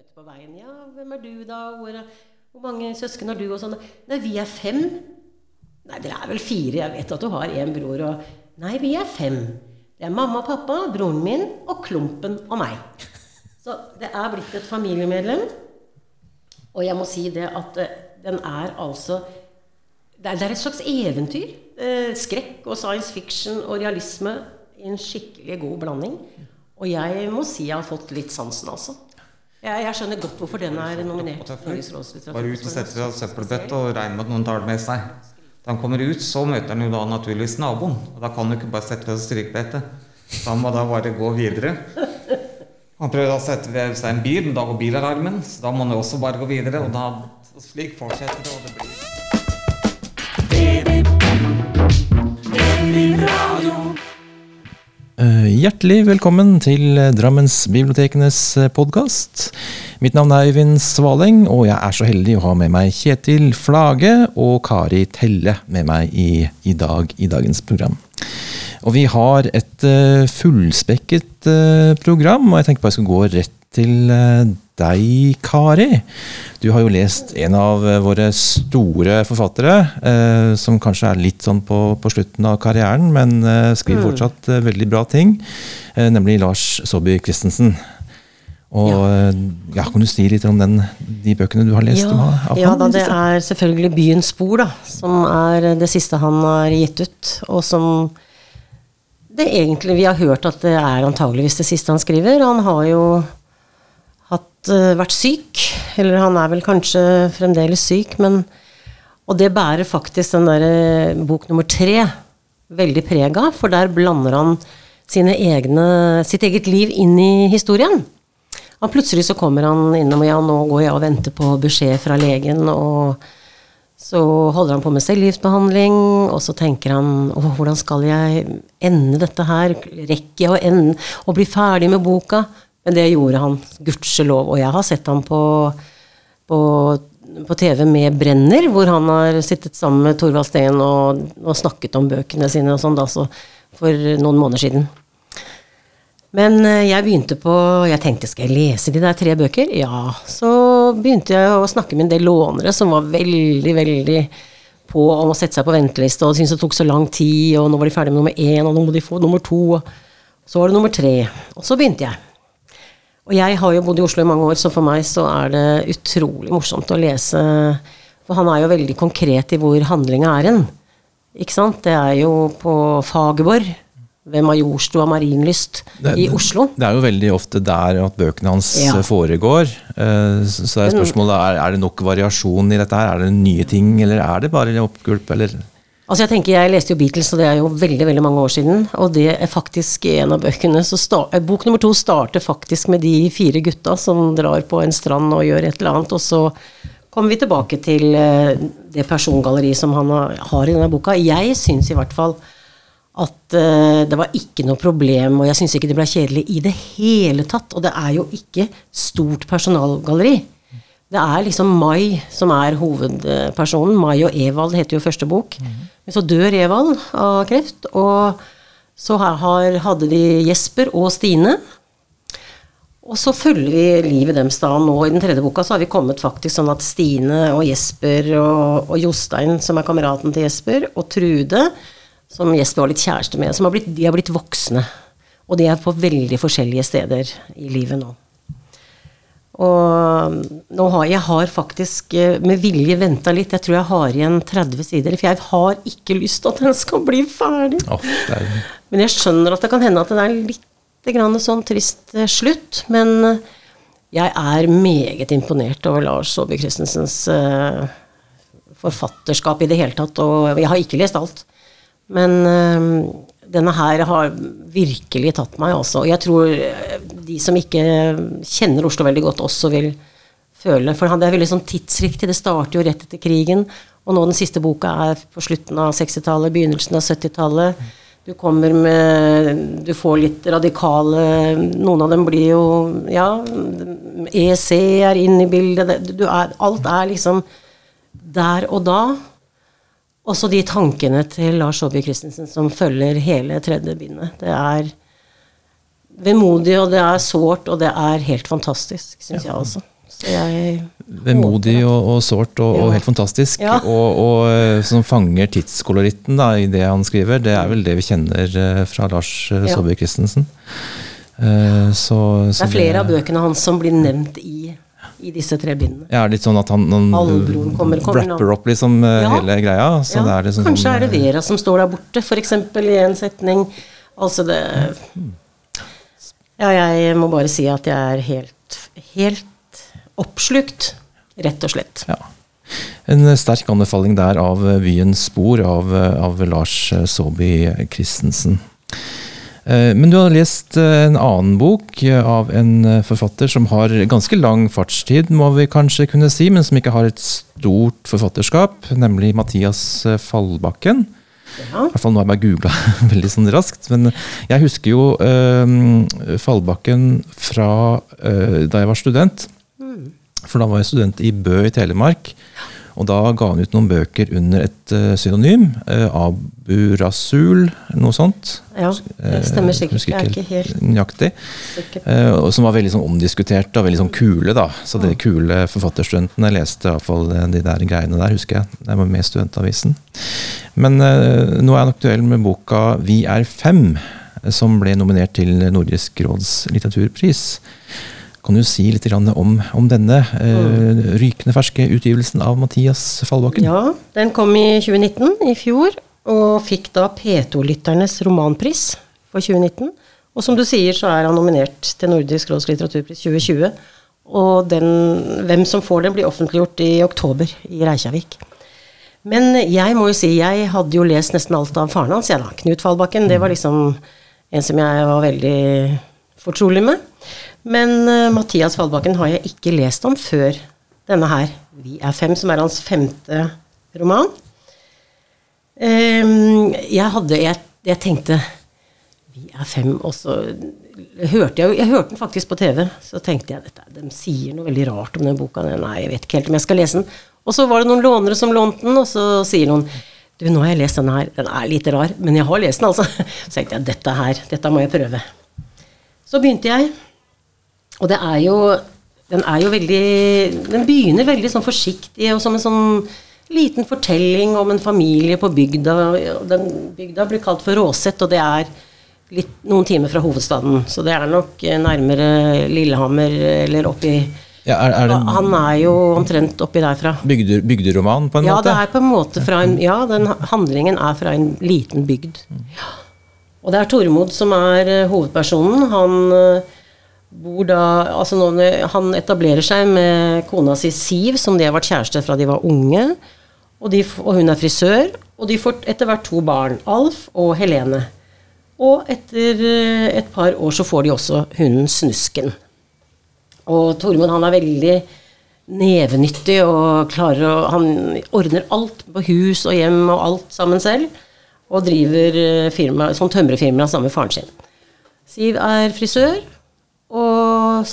møter på veien. Ja, hvem er du, da? Hvor, hvor mange søsken har du? Og sånn. Nei, vi er fem. Nei, dere er vel fire. Jeg vet at du har én bror. Og Nei, vi er fem. Det er mamma, og pappa, broren min og Klumpen og meg. Så det er blitt et familiemedlem. Og jeg må si det at eh, den er altså Det er, det er et slags eventyr. Eh, skrekk og science fiction og realisme i en skikkelig god blanding. Og jeg må si jeg har fått litt sansen, altså. Jeg, jeg skjønner godt hvorfor den er nominert. Bare ut og sette seg av søppelbøtta og regne med at noen tar det med seg. Da han kommer ut, så møter han jo da naturligvis naboen. Og da kan han jo ikke bare sette seg og stryke på etter. Så han må da bare gå videre. Han prøver å sette ved seg en bil, men da går bilalarmen. Så da må han jo også bare gå videre. Og da, og slik fortsetter det, og det blir Eh, Hjertelig velkommen til eh, Drammensbibliotekenes podkast. Mitt navn er Øyvind Svaleng, og jeg er så heldig å ha med meg Kjetil Flage og Kari Telle med meg i, i dag i dagens program. Og vi har et eh, fullspekket eh, program, og jeg tenker bare jeg skal gå rett til eh, deg, Kari. Du har jo lest en av eh, våre store forfattere, eh, som kanskje er litt sånn på, på slutten av karrieren, men eh, skriver fortsatt eh, veldig bra ting, eh, nemlig Lars Saabye Christensen. Og ja. ja, Kan du si litt om den, de bøkene du har lest? om, Ja, av ja da, det er selvfølgelig Byens spor, da, som er det siste han har gitt ut. Og som det egentlig Vi har hørt at det er antageligvis det siste han skriver. Han har jo vært syk, eller han er vel kanskje fremdeles syk, men Og det bærer faktisk den derre bok nummer tre veldig preg av, for der blander han egne, sitt eget liv inn i historien. Og plutselig så kommer han innom ja, nå går jeg og venter på beskjed fra legen, og så holder han på med cellegiftbehandling, og så tenker han å, hvordan skal jeg ende dette her? Rekker jeg å, ende, å bli ferdig med boka? Men det gjorde han, gudskjelov. Og jeg har sett ham på, på, på TV med Brenner, hvor han har sittet sammen med Torvald Steen og, og snakket om bøkene sine og sånn, da, så for noen måneder siden. Men eh, jeg begynte på Jeg tenkte skal jeg lese de der tre bøker? Ja. Så begynte jeg å snakke med en del lånere som var veldig, veldig på om å sette seg på venteliste, og syntes det tok så lang tid, og nå var de ferdig med nummer én, og nå må de få nummer to. Så var det nummer tre. Og så begynte jeg. Og jeg har jo bodd i Oslo i mange år, så for meg så er det utrolig morsomt å lese For han er jo veldig konkret i hvor handlinga er hen. Ikke sant? Det er jo på Fagerborg, ved Majorstua Marienlyst Det- i Oslo. Det er jo veldig ofte der at bøkene hans Ja. eh, foregår. Eh, Så så er spørsmålet er, er det nok variasjon i dette her? Er det nye ting, eller er det bare oppgulp? Eller? Altså jeg tenker, jeg leste jo Beatles, og det er jo veldig veldig mange år siden. Og det er faktisk en av bøkene så sta- eh, Bok nummer to starter faktisk med de fire gutta som drar på en strand og gjør et eller annet. Og så kommer vi tilbake til eh, det persongalleriet som han har, i denne boka. Jeg syns i hvert fall at eh, det var ikke noe problem, og jeg syns ikke det ble kjedelig i det hele tatt. Og det er jo ikke stort personalgalleri. Det er liksom Mai som er hovedpersonen. Mai og Evald heter jo første bok. Men så dør Evald av kreft, og så har, hadde de Jesper og Stine. Og så følger vi livet deres da. Nå i den tredje boka så har vi kommet faktisk sånn at Stine og Jesper og, og Jostein, som er kameraten til Jesper, og Trude, som Jesper var litt kjæreste med, har blitt, de har blitt voksne. Og de er på veldig forskjellige steder i livet nå. Og nå har jeg har faktisk eh, med vilje venta litt. Jeg tror jeg har igjen 30 sider. For jeg har ikke lyst til at den skal bli ferdig. Oh, Men jeg skjønner at det kan hende at det er litt grann sånn trist eh, slutt. Men eh, jeg er meget imponert over Lars Saabye Christensens forfatterskap i det hele tatt. Og jeg har ikke lest alt. Men denne her har virkelig tatt meg, altså. Og jeg tror eh, de som ikke kjenner Oslo veldig godt, også vil føle For det er veldig sånn tidsriktig. Det starter jo rett etter krigen. Og nå den siste boka er på slutten av 60-tallet, begynnelsen av 70-tallet. Du kommer med Du får litt radikale Noen av dem blir jo Ja, EEC er inne i bildet. Du er, alt er liksom der og da. Også de tankene til Lars Saabye Christensen som følger hele tredje bindet. Det er vemodig, og det er sårt, og det er helt fantastisk, syns jeg også. Vemodig og, og sårt og, og helt fantastisk. Ja. Og, og eh, som fanger tidskoloritten da, i det han skriver. Det er vel det vi kjenner eh, fra Lars eh, Ja. Saabye Christensen. Eh, Så, Det er flere av bøkene hans som blir nevnt i, i disse tre bindene. Ja, litt sånn at han, han kommer- kommer rapper nå. opp liksom eh, Ja. hele greia. Så Ja, det er liksom kanskje sånn, er det Vera som står der borte, f.eks. i en setning. Altså det Ja, jeg må bare si at jeg er helt, helt oppslukt, rett og slett. Ja. En eh, sterk anbefaling der av eh, 'Byens spor' av, eh, av Lars eh, Saabye Christensen. Eh, Men du har lest eh, en annen bok eh, av en forfatter som har ganske lang fartstid, må vi kanskje kunne si, men som ikke har et stort forfatterskap, nemlig Mathias Fallbakken. Ja. I hvert fall nå har jeg bare googla veldig sånn raskt. Men jeg husker jo eh, Fallbakken fra eh, da jeg var student. For da var jeg student i Bø i Telemark. Og da ga han ut noen bøker under et uh, synonym. Uh, Abu Rasul, noe sånt. Ja, det stemmer sikkert. Jeg er ikke helt nøyaktig. Eh, som var veldig sånn omdiskutert og veldig sånn kule. da. Så de kule forfatterstudentene leste iallfall de der greiene der, husker jeg. Det var med Studentavisen. Men eh, nå er han aktuell med boka 'Vi er fem', eh, som ble nominert til Nordisk råds litteraturpris. Kan du si litt om, om denne eh, rykende ferske utgivelsen av Mathias Fallbakken? Ja, den kom i 2019, i fjor, og fikk da P2-lytternes romanpris for 2019. Og som du sier, så er han nominert til Nordisk råds litteraturpris 2020. Og den, hvem som får den, blir offentliggjort i oktober i Reykjavik. Men jeg må jo si, jeg hadde jo lest nesten alt av faren hans, jeg da. Knut Fallbakken. Det var liksom en som jeg var veldig fortrolig med. Men uh, Mathias Fallbakken har jeg ikke lest om før denne her, 'Vi er fem', som er hans femte roman. Um, jeg hadde jeg, jeg tenkte 'Vi er fem', og så hørte jeg Jeg hørte den faktisk på TV. Så tenkte jeg dette, de sier noe veldig rart om den boka. Nei, jeg vet ikke helt om jeg skal lese den. Og så var det noen lånere som lånte den, og så sier noen du, nå har jeg lest denne her. Den er litt rar, men jeg har lest den, altså. Så tenkte jeg dette her, dette må jeg prøve. Så begynte jeg, og det er jo Den er jo veldig Den begynner veldig sånn forsiktig og som en sånn liten fortelling om en familie på bygda. Den bygda blir kalt for Råset, og det er litt, noen timer fra hovedstaden. Så det er nok eh, nærmere Lillehammer eller oppi Ja, er, er det Han er jo omtrent oppi derfra. Bygder, bygderoman, på en Ja, måte? det er på en måte fra en Ja, den handlingen er fra en liten bygd. Ja. Og det er Tormod som er eh, hovedpersonen. Han eh, bor da Altså nå, når han etablerer seg med kona si Siv, som de har vært kjærester fra de var unge. Og, de, og hun er frisør. Og de får etter hvert to barn. Alf og Helene. Og etter eh, et par år så får de også hunden Snusken. Og Tormod han er veldig nevenyttig og klarer å Han ordner alt på hus og hjem og alt sammen selv. Og driver eh, firma, sånn tømrerfirma sammen med faren sin. Siv er frisør, og,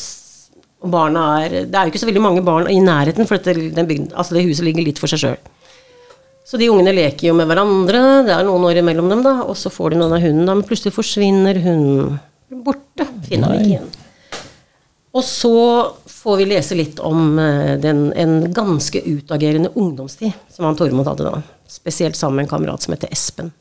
og barna er Det er jo ikke så veldig mange barn i nærheten, for dette, den bygden, altså det huset ligger litt for seg sjøl. Så de ungene leker jo med hverandre, det er noen år imellom dem, da, og så får de noen av hunden, da, men plutselig forsvinner hunden borte. Finner den ikke igjen. Og så får vi lese litt om eh, den, en ganske utagerende ungdomstid som han Tormod hadde da. Spesielt sammen med en kamerat som heter Espen.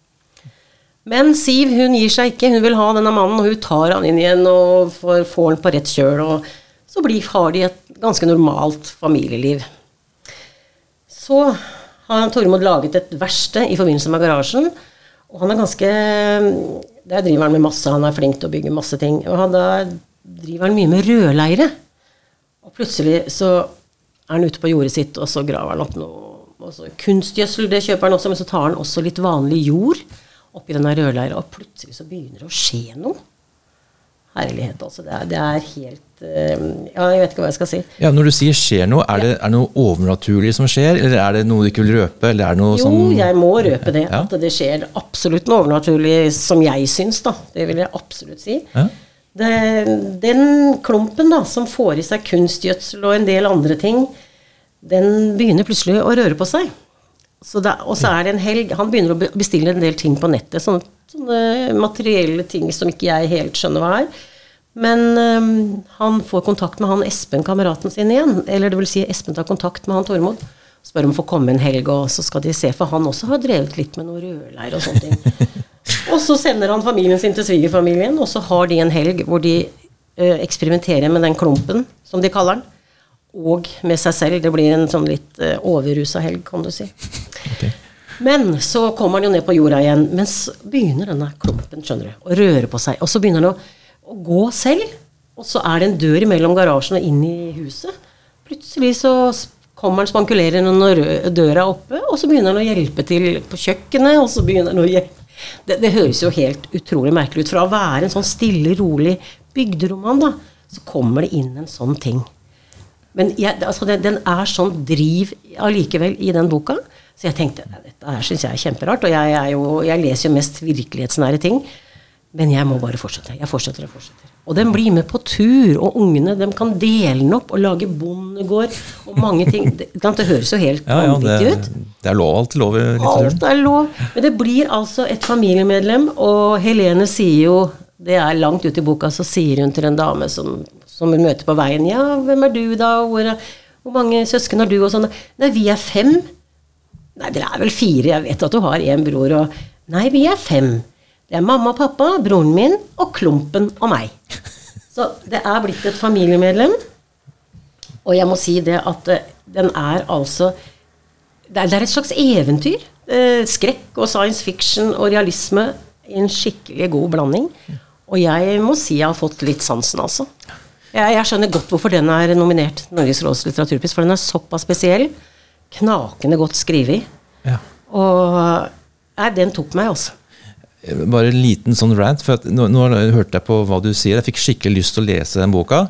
Men Siv hun gir seg ikke, hun vil ha denne mannen, og hun tar han inn igjen og får, får han på rett kjøl. Og så blir, har de et ganske normalt familieliv. Så har Tormod laget et verksted i forbindelse med garasjen. Og han er ganske Der driver han med masse, han er flink til å bygge masse ting. Og da driver han mye med rødleire. Og plutselig så er han ute på jordet sitt, og så graver han opp noe og Kunstgjødsel det kjøper han også, men så tar han også litt vanlig jord oppi denne rødleira, og plutselig så begynner det å skje noe. Herlighet, altså. Det er, det er helt uh, Ja, jeg vet ikke hva jeg skal si. Ja, Når du sier skjer noe, er det, er noe overnaturlig som skjer, eller er det noe du ikke vil røpe? eller er det noe Jo, som... jeg må røpe det. Ja. At det skjer absolutt noe overnaturlig som jeg syns, da. Det vil jeg absolutt si. Ja. Det, den klumpen da, som får i seg kunstgjødsel og en del andre ting, den begynner plutselig å røre på seg. Og så er det en helg Han begynner å bestille en del ting på nettet. Sånne, sånne materielle ting som ikke jeg helt skjønner hva er. Men um, han får kontakt med han Espen, kameraten sin igjen. Eller det vil si Espen tar kontakt med han Tormod. Spør om å få komme en helg, og så skal de se. For han også har drevet litt med noe rødleir og sånne ting. og så sender han familien sin til svigerfamilien, og så har de en helg hvor de uh, eksperimenterer med den klumpen, som de kaller den. Og med seg selv. Det blir en sånn litt uh, overrusa helg, kan du si. Men så kommer han jo ned på jorda igjen. Men så begynner denne klumpen skjønner du, å røre på seg. Og så begynner han å, å gå selv. Og så er det en dør mellom garasjen og inn i huset. Plutselig så kommer han spankulerende når døra er oppe, og så begynner han å hjelpe til på kjøkkenet. og så begynner han å hjelpe. Det, det høres jo helt utrolig merkelig ut. Fra å være en sånn stille, rolig bygderoman, da, så kommer det inn en sånn ting. Men jeg, altså den, den er sånn driv allikevel i den boka. Så jeg tenkte dette her syns jeg er kjemperart. Og jeg, er jo, jeg leser jo mest virkelighetsnære ting. Men jeg må bare fortsette. Jeg fortsetter og fortsetter. Og den blir med på tur. Og ungene de kan dele den opp og lage bondegård og mange ting. Det, det høres jo helt Ja, ja, vanvittig ut. det er lov alt lov i litteraturen. Alt er lov. Men det blir altså et familiemedlem, og Helene sier jo Det er langt ute i boka, så sier hun til en dame som, som hun møter på veien Ja, hvem er du, da? Hvor, er- hvor mange søsken har du? Og sånn. Nei, vi er fem. Nei, dere er vel fire. Jeg vet at du har én bror. Og Nei, vi er fem. Det er mamma og pappa, broren min og Klumpen og meg. Så det er blitt et familiemedlem. Og jeg må si det at eh, den er altså det er, det er et slags eventyr. Eh, skrekk og science fiction og realisme i en skikkelig god blanding. Og jeg må si jeg har fått litt sansen, altså. Jeg, jeg skjønner godt hvorfor den er nominert til Norges råds litteraturpris, for den er såpass spesiell. Knakende godt skrevet. Ja. Og nei, den tok meg, altså. Bare en liten sånn rant, for nå, nå hørte jeg på hva du sier. Jeg fikk skikkelig lyst til å lese den boka.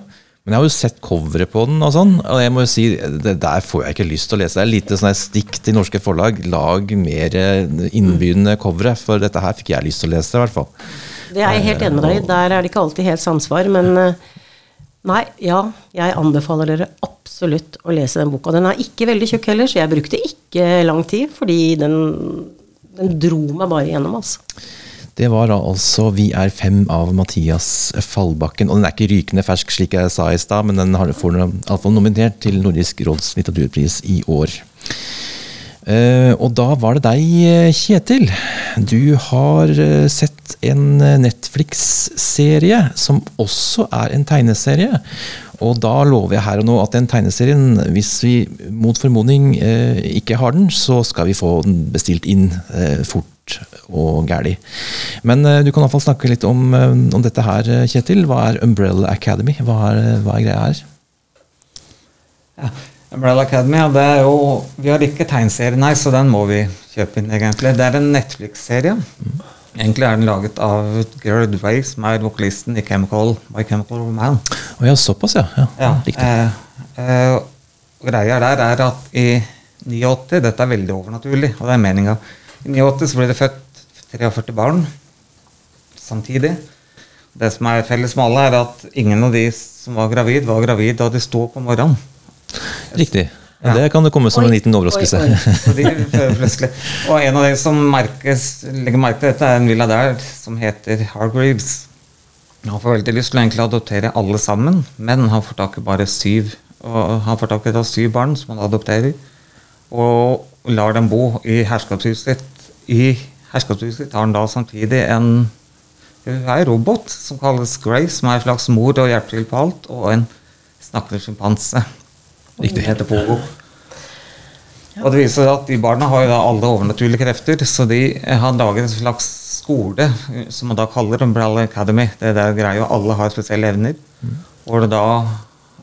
Men jeg har jo sett coveret på den, og sånn, og jeg må jo si, det der får jeg ikke lyst til å lese. Det er lite sånn stikk til norske forlag. Lag mer innbydende covere, for dette her fikk jeg lyst til å lese, i hvert fall. Det er jeg helt enig med deg i. Der er det ikke alltid helt samsvar. Men eh, nei, ja, jeg anbefaler dere absolutt å lese den boka. Den er ikke veldig tjukk heller, så jeg brukte ikke lang tid, fordi den, den dro meg bare gjennom, altså. Det var da altså 'Vi er fem' av Mathias Fallbakken. Og den er ikke rykende fersk, slik jeg sa i stad, men den har- får iallfall nominert til Nordisk råds litteraturpris i år. Eh, og da var det deg, eh, Kjetil. Du har eh, sett en Netflix-serie som også er en tegneserie. Og da lover jeg her og nå at den tegneserien, hvis vi mot formodning ikke har den, så skal vi få den bestilt inn fort og gæli. Men du kan iallfall snakke litt om, om dette her, Kjetil. Hva er Umbrella Academy? Hva er, hva er greia her? Ja. Umbrella Academy, ja, det er jo Vi har ikke tegneserie, nei, så den må vi kjøpe inn, egentlig. Det er en Netflix-serie. Egentlig er den laget av Gerard Way, som er vokalisten i Chemical, My Chemical Man. Oh, ja, såpass, ja. ja, Ja, Riktig. eh, eh, greia der er at i 89 Dette er veldig overnaturlig, og det er meninga. I 89 så ble det født 43 barn samtidig. Det som er felles med alle, er at ingen av de som var gravid, var gravid da de sto opp om morgenen. Riktig. Ja, det kan det komme som en liten overraskelse. oi, oi. Plutselig. Og en av de som merkes, legger merke til dette, er en villa der som heter Hargreaves. Han får veldig lyst til å egentlig adoptere alle sammen, men han får tak i bare syv. Og han får tak i syv barn som han adopterer, og lar dem bo i herskapshuset sitt. I herskapshuset sitt har han da samtidig en er en robot som kalles Grace, som er en slags mor og hjelper til på alt, og en snakkende sjimpanse. Riktig. Heter Pogo. Og det viser seg at de barna har jo da alle overnaturlige krefter, så de har laget en slags skole eh, som man da kaller Umbrella Academy. Det er der greia, alle har spesielle evner. Mm. Og da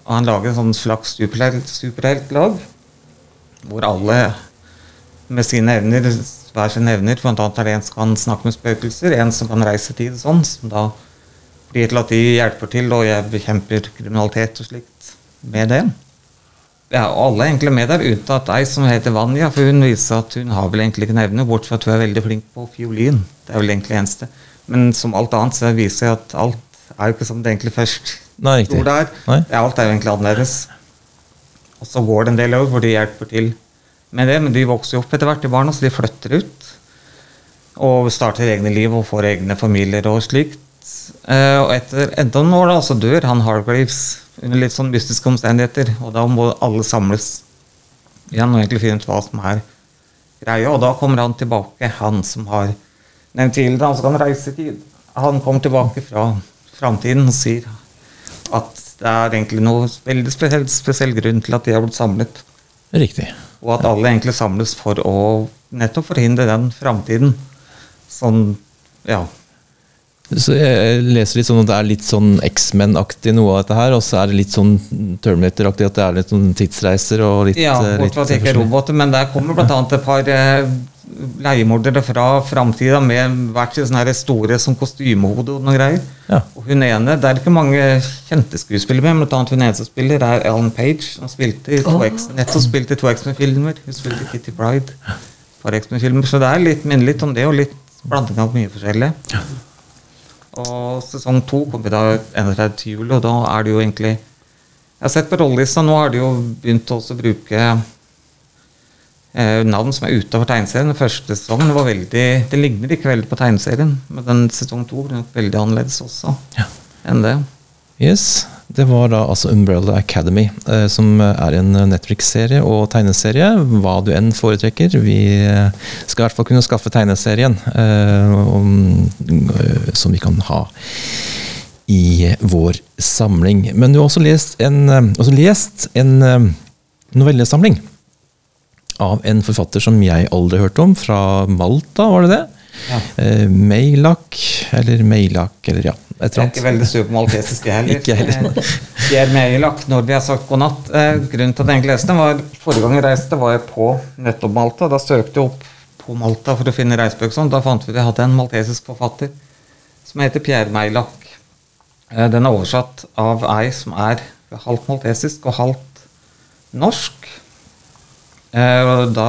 Han lager en sånn slags superhelt- superheltlag, hvor alle med sine evner, hver sine evner, annet er det en som kan snakke med spøkelser, en som kan reise tid og sånn, som da blir til at de hjelper til og jeg bekjemper kriminalitet og slikt med det. Ja, og alle er egentlig med der, unntatt ei som heter Vanja, for hun viser at hun har vel egentlig ikke nevne, evne, bortsett fra at hun er veldig flink på fiolin. Det er vel egentlig eneste. Men som alt annet så viser jeg at alt er jo ikke som det egentlig først Nei, riktig. tror det er. Nei. Ja, alt er jo egentlig annerledes. Og så går det en del år hvor de hjelper til med det, men de vokser jo opp etter hvert, de barna, så de flytter ut. Og starter egne liv og får egne familier og slikt. Eh, og etter enda noen år da, så dør han Hargraves under litt sånn mystiske omstendigheter. Og da må alle samles igjen og egentlig finne ut hva som er greia. Og da kommer han tilbake, han som har nevnt tidligere, han som kan reise i tid. Han kommer tilbake fra framtiden og sier at det er egentlig noe veldig spesiell, spesiell grunn til at de har blitt samlet. Riktig. Og at alle egentlig samles for å nettopp forhindre den framtiden. Sånn, ja. Så jeg leser litt sånn at det er litt sånn X-Men-aktig noe av dette her, og så er det litt sånn Terminator-aktig at det er litt sånn tidsreiser og litt Ja, eh, bort litt fra at det ikke er roboter, men der kommer bl.a. et par eh, leiemordere fra framtida med hvert sitt sånne store som kostymehode og noen greier. Ja. Og hun ene, Det er ikke mange kjente skuespillere med, annet hun eneste spiller er Ellen Page, Hun spilte i to X, nettopp spilte i to X-Men-filmer. Hun spilte Kitty Bride. par X-Men-filmer, Så det er litt, minnelig om det, og litt blanding av mye forskjellig. Og sesong to kommer da enda til jul, og da er det jo egentlig Jeg har sett på rollelista, nå har de jo begynt å bruke eh, navn som er utover tegneserien. Den første sesongen var veldig Det ligner ikke veldig på tegneserien, men den sesong to blir nok veldig annerledes også Ja. enn det. Yes, Det var da altså Umbrella Academy, eh, som er en Netflix-serie og tegneserie. Hva du enn foretrekker. Vi eh, skal i hvert fall kunne skaffe tegneserien eh, om, som vi kan ha i vår samling. Men du har også lest en, også lest en novellesamling av en forfatter som jeg aldri hørte om, fra Malta, var det det? Ja. Meilak, eller Meilak, eller ja, et Jeg er ikke veldig sur på maltesiske heller. Ikke heller. Geir Meilak, når vi har sagt god natt. Eh, grunnen til at jeg egentlig leste var forrige gang jeg reiste, var jeg på nettopp Malta. Da søkte jeg opp på Malta for å finne reisebøker. Sånn. Da fant vi at jeg hadde en maltesisk forfatter som heter Pierre Meilak. Eh, den er oversatt av ei som er halvt maltesisk og halvt norsk. Eh, da,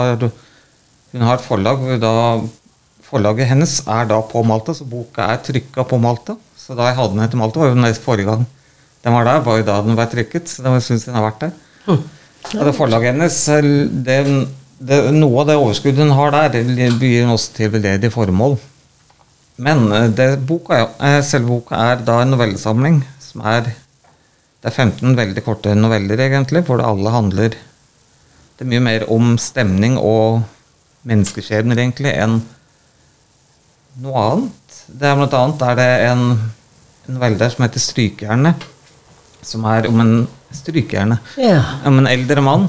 hun har et forlag da Forlaget hennes er da på Malta, så boka er trykka på Malta. Så da jeg hadde den etter Malta, var jo den forrige gang den var der, var jo da den ble trykket. Så jeg syns den har vært der. Og det forlaget hennes, det, det, noe av det overskuddet hun har der, blir hun også til veldedige formål. Men eh, det, boka, eh, selve boka er da en novellesamling som er Det er 15 veldig korte noveller, egentlig, hvor det alle handler Det er mye mer om stemning og menneskeskjebner, egentlig, enn noe annet. Det er blant annet er det en, en novelle som heter 'Strykejernet', som er om en strykejerne. Ja. Om en eldre mann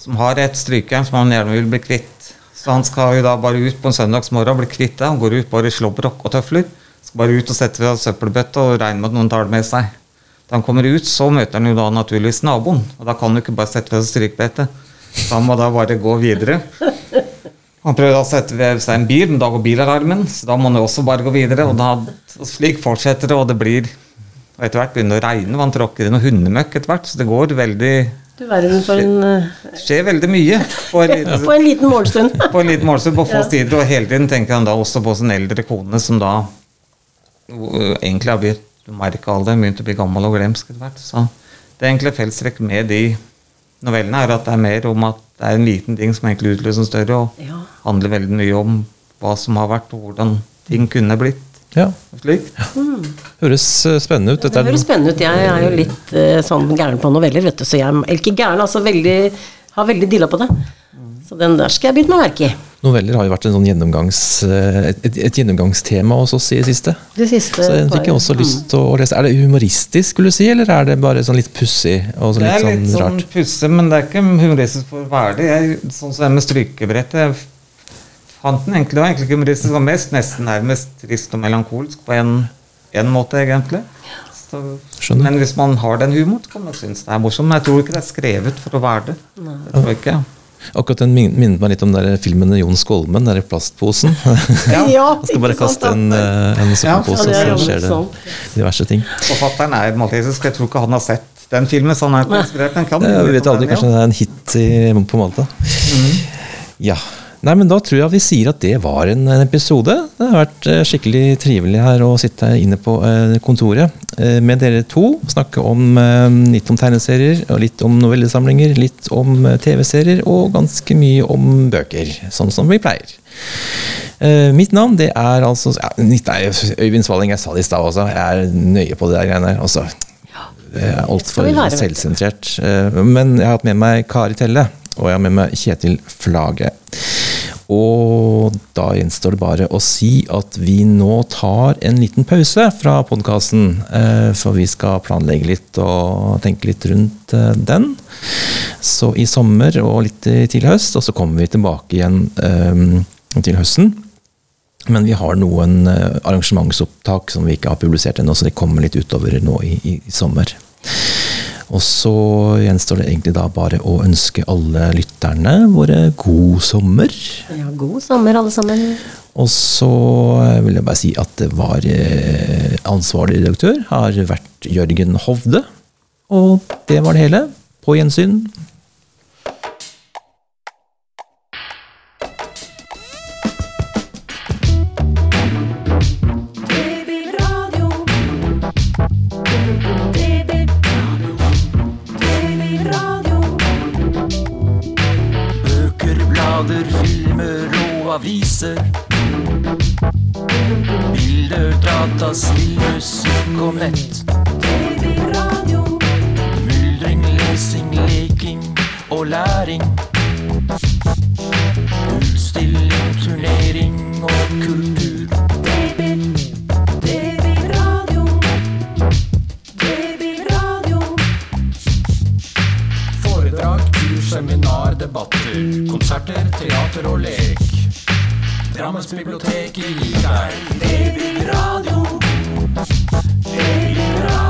som har et strykejern som han gjerne vil bli kvitt. Så han skal jo da bare ut på en søndagsmorgen og bli kvitt det. Han går ut bare i slåbrok og tøfler. Skal bare ut og sette ved søppelbøtta og regne med at noen tar det med seg. Da han kommer ut, så møter han jo da naturligvis naboen. Og da kan han jo ikke bare sette ved strykebrettet. Så han må da bare gå videre. Han prøver å sette ved seg en bil, men da går bilalarmen. Så da må han jo også bare gå videre. Og, da, slik fortsetter det, og det blir og etter hvert begynner det å regne, og han tråkker i noe hundemøkk etter hvert. Så det går veldig Du verden for en Det skjer veldig mye på en liten, På en liten morgenstund. på en liten målstund, på få Ja. tider. Og hele tiden tenker han da også på sin eldre kone, som da egentlig har all det, begynt å bli gammel og glemsk etter hvert. Så det er egentlig fellestrekk med de novellene er at det er mer om at det er en liten ting som egentlig utløser en større, og Ja. handler veldig mye om hva som har vært, og hvordan ting kunne blitt. Ja, Slik. Ja. Høres eh, spennende ut. Det Dette er høres spennende ut. Jeg er jo litt eh, sånn gæren på noveller, vet du. Så jeg er ikke gæren, altså veldig Har veldig dilla på det. Så den der skal jeg bite meg merke i. Noveller har jo vært en sånn gjennomgangs, eh, et, et, et gjennomgangstema hos oss i det siste. Det siste Så jeg fikk jeg også lyst til å lese. Er det humoristisk, skulle du si, eller er det bare sånn litt pussig og så Det er sånn litt sånn sånn pussig, men det er ikke humoristisk for verdig være det. Jeg, sånn som det med strykebrettet jeg fant den egentlig, det var egentlig ikke humoristisk, det var mest nesten nærmest trist og melankolsk på en, en måte, egentlig. Så, men hvis man har den humoren, kan man synes det er morsomt. Men jeg tror ikke det er skrevet for å være det. Det tror jeg ikke. Akkurat den minnet meg litt om den filmen med Jon Skolmen, den plastposen. Ja, Han skal bare ikke kaste en, eh, en søppelpose, Ja, det og så skjer det diverse ting. Forfatteren er maltesisk, jeg tror ikke han har sett den filmen, så han er ikke inspirert. men kan Ja, vi vet aldri, den, kanskje det er en hit i, på Malta. Mm. Ja. Nei, men Da tror jeg vi sier at det var en, episode. Det har vært eh, skikkelig trivelig her å sitte inne på eh, kontoret eh, med dere to. Snakke om litt om tegneserier, og litt om novellesamlinger, litt om TV-serier og ganske mye om bøker. Sånn som vi pleier. Mitt navn det er altså ja, er Øyvind Svalling, jeg sa det i stad også. Jeg er nøye på det der greiene der. Også. Det altfor selvsentrert. Men jeg har hatt med meg Kari Telle, og jeg har med meg Kjetil Flage. Og da gjenstår det bare å si at vi nå tar en liten pause fra podkasten. For vi skal planlegge litt og tenke litt rundt eh, den. Så i sommer og litt til høst, og så kommer vi tilbake igjen eh, til høsten. Men vi har noen eh, arrangementsopptak som vi ikke har publisert ennå, så det kommer litt utover nå i, i sommer. Og så gjenstår det egentlig da bare å ønske alle lytterne våre god sommer. Ja, god sommer, alle sammen. Og så vil jeg bare si at det var eh, ansvarlig redaktør har vært Jørgen Hovde. Og det var det hele. På gjensyn. Og læring. Utstilling, turnering og kultur. Baby. Babyradio. Babyradio. Foredrag, kurs, seminar, debatter, konserter, teater og lek. Drammensbiblioteket gir deg Babyradio. Babyradio.